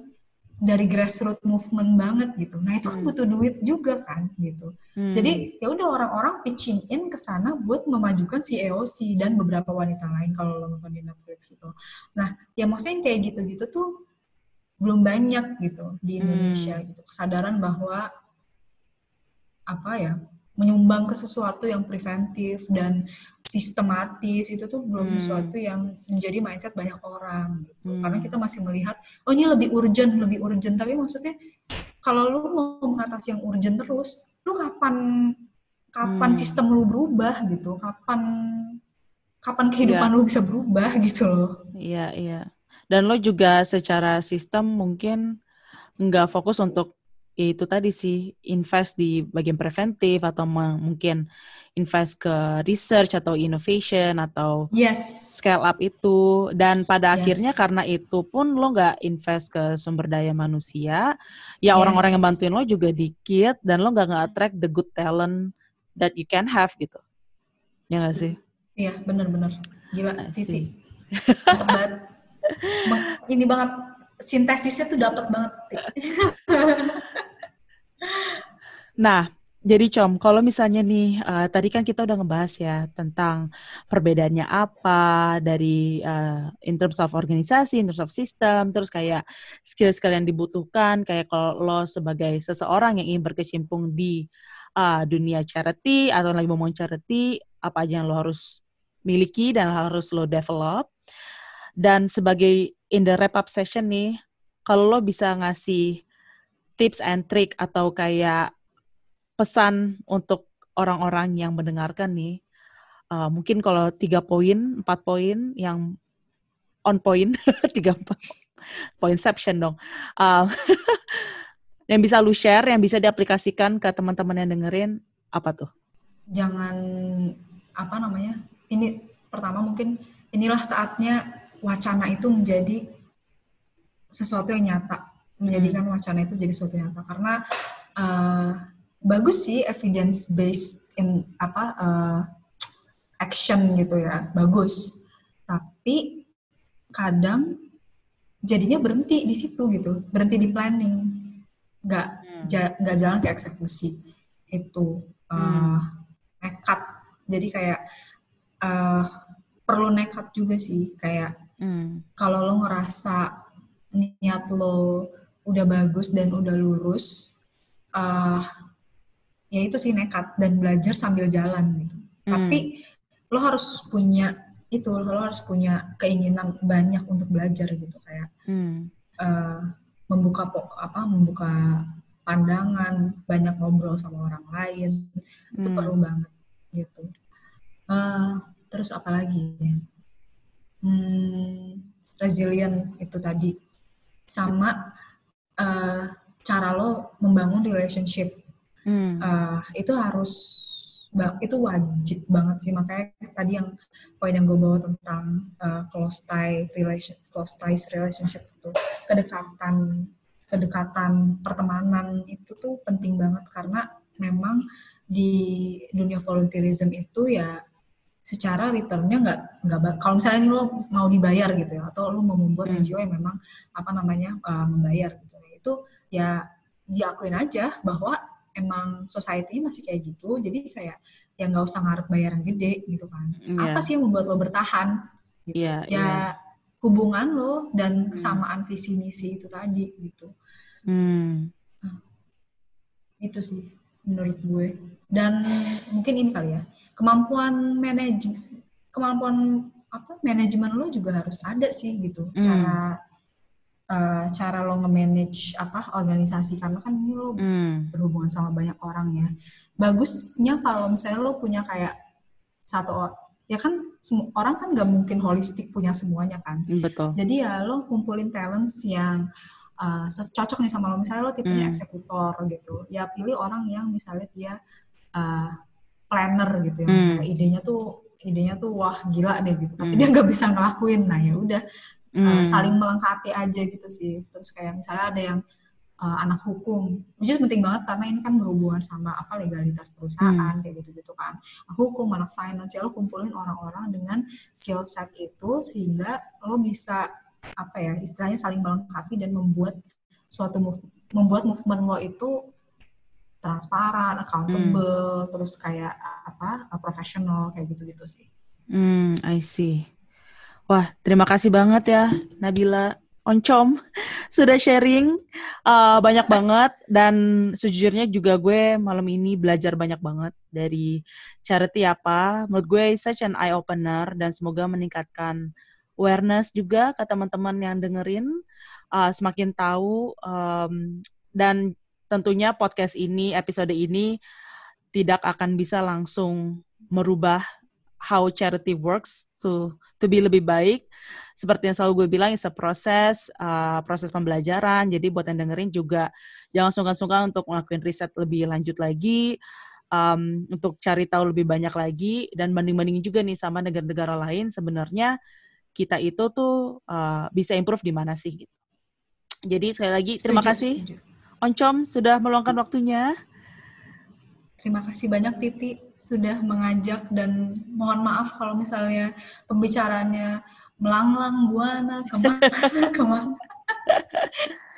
dari grassroots movement banget gitu. Nah itu kan hmm. butuh duit juga kan gitu. Hmm. Jadi ya udah orang-orang pitching in ke sana buat memajukan si EOC dan beberapa wanita lain kalau lo nonton di Netflix itu. Nah ya maksudnya kayak gitu-gitu tuh belum banyak gitu di Indonesia hmm. gitu kesadaran bahwa apa ya menyumbang ke sesuatu yang preventif dan sistematis itu tuh belum hmm. sesuatu yang menjadi mindset banyak orang gitu. Hmm. Karena kita masih melihat oh ini lebih urgent, lebih urgent tapi maksudnya kalau lu mau mengatasi yang urgent terus, lu kapan kapan hmm. sistem lu berubah gitu? Kapan kapan kehidupan yeah. lu bisa berubah gitu loh. Iya, iya dan lo juga secara sistem mungkin nggak fokus untuk itu tadi sih invest di bagian preventif atau mungkin invest ke research atau innovation atau yes. scale up itu dan pada yes. akhirnya karena itu pun lo nggak invest ke sumber daya manusia ya orang-orang yes. yang bantuin lo juga dikit dan lo nggak nge-attract the good talent that you can have gitu ya nggak sih iya benar-benar gila titik ini banget sintesisnya tuh dapat banget. nah, jadi Com, kalau misalnya nih uh, tadi kan kita udah ngebahas ya tentang perbedaannya apa dari uh, in terms of organisasi, in terms of system, terus kayak skill-skill yang dibutuhkan, kayak kalau lo sebagai seseorang yang ingin berkecimpung di uh, dunia charity atau lagi mau charity, apa aja yang lo harus miliki dan harus lo develop. Dan sebagai in the wrap up session nih, kalau lo bisa ngasih tips and trick atau kayak pesan untuk orang-orang yang mendengarkan nih, uh, mungkin kalau tiga poin, empat poin yang on point, tiga poinception dong. Uh, yang bisa lu share, yang bisa diaplikasikan ke teman-teman yang dengerin, apa tuh? Jangan apa namanya? Ini pertama mungkin inilah saatnya wacana itu menjadi sesuatu yang nyata menjadikan hmm. wacana itu jadi sesuatu yang nyata karena uh, bagus sih evidence based in apa uh, action gitu ya. Bagus. Tapi kadang jadinya berhenti di situ gitu. Berhenti di planning. Nggak hmm. ja, nggak jalan ke eksekusi. Itu uh, hmm. nekat. Jadi kayak uh, perlu nekat juga sih. Kayak Hmm. Kalau lo ngerasa niat lo udah bagus dan udah lurus, uh, ya itu sih nekat dan belajar sambil jalan gitu. Hmm. Tapi lo harus punya itu, lo harus punya keinginan banyak untuk belajar gitu kayak hmm. uh, membuka apa, membuka pandangan, banyak ngobrol sama orang lain itu hmm. perlu banget gitu. Uh, terus apa lagi? hmm, resilient itu tadi sama uh, cara lo membangun relationship hmm. uh, itu harus itu wajib banget sih makanya tadi yang poin yang gue bawa tentang uh, close tie relation close ties relationship itu kedekatan kedekatan pertemanan itu tuh penting banget karena memang di dunia volunteerism itu ya secara returnnya nggak nggak kalau misalnya ini lo mau dibayar gitu ya atau lo mau membuat hmm. NGO yang memang apa namanya uh, membayar gitu ya itu ya diakuin aja bahwa emang society masih kayak gitu jadi kayak ya nggak usah ngarep bayaran gede gitu kan yeah. apa sih yang membuat lo bertahan gitu. yeah, ya yeah. hubungan lo dan hmm. kesamaan visi misi itu tadi gitu hmm. nah, itu sih menurut gue dan mungkin ini kali ya kemampuan manaj kemampuan apa manajemen lo juga harus ada sih gitu hmm. cara uh, cara lo nge-manage apa organisasi karena kan ini lo mm. berhubungan sama banyak orang ya. Bagusnya kalau misalnya lo punya kayak satu ya kan orang kan nggak mungkin holistik punya semuanya kan. Betul. Jadi ya lo kumpulin talents yang uh, cocok nih sama lo misalnya lo tipenya mm. eksekutor gitu. Ya pilih orang yang misalnya dia uh, planner gitu ya. Mm. idenya tuh idenya tuh wah gila deh gitu tapi mm. dia nggak bisa ngelakuin nah ya udah hmm. uh, saling melengkapi aja gitu sih terus kayak misalnya ada yang uh, anak hukum which is penting banget karena ini kan berhubungan sama apa legalitas perusahaan hmm. kayak gitu gitu kan hukum anak finance ya lo kumpulin orang-orang dengan skill set itu sehingga lo bisa apa ya istilahnya saling melengkapi dan membuat suatu move, membuat movement lo itu transparan, accountable, hmm. terus kayak apa profesional kayak gitu-gitu sih. Hmm, I see. Wah, terima kasih banget ya Nabila Oncom sudah sharing uh, banyak banget dan sejujurnya juga gue malam ini belajar banyak banget dari charity apa. Menurut gue such an eye opener dan semoga meningkatkan awareness juga ke teman-teman yang dengerin uh, semakin tahu um, dan tentunya podcast ini episode ini tidak akan bisa langsung merubah how charity works to to be lebih baik. Seperti yang selalu gue bilang, itu proses, uh, proses pembelajaran. Jadi buat yang dengerin juga jangan sungkan-sungkan untuk melakukan riset lebih lanjut lagi, um, untuk cari tahu lebih banyak lagi, dan banding-bandingin juga nih sama negara-negara lain sebenarnya kita itu tuh uh, bisa improve di mana sih gitu. Jadi sekali lagi terima kasih setuju. Oncom sudah meluangkan waktunya. Terima kasih banyak Titi sudah mengajak dan mohon maaf kalau misalnya pembicaranya melanglang buana ke mana ke mana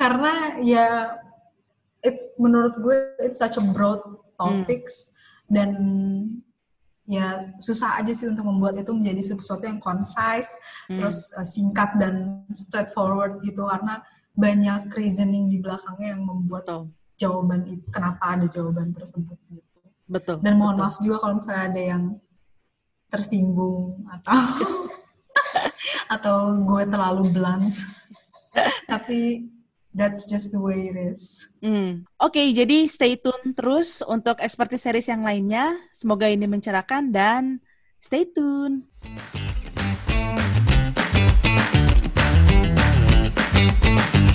karena ya it menurut gue it's such a broad topics hmm. dan ya susah aja sih untuk membuat itu menjadi sesuatu yang concise hmm. terus uh, singkat dan straightforward gitu karena banyak reasoning di belakangnya yang membuat oh. jawaban itu kenapa ada jawaban tersebut gitu Betul. Dan mohon betul. maaf juga kalau misalnya ada yang tersinggung atau atau gue terlalu blunt. Tapi that's just the way it is. Hmm. Oke, okay, jadi stay tune terus untuk expertise series yang lainnya. Semoga ini mencerahkan dan stay tune. Thank you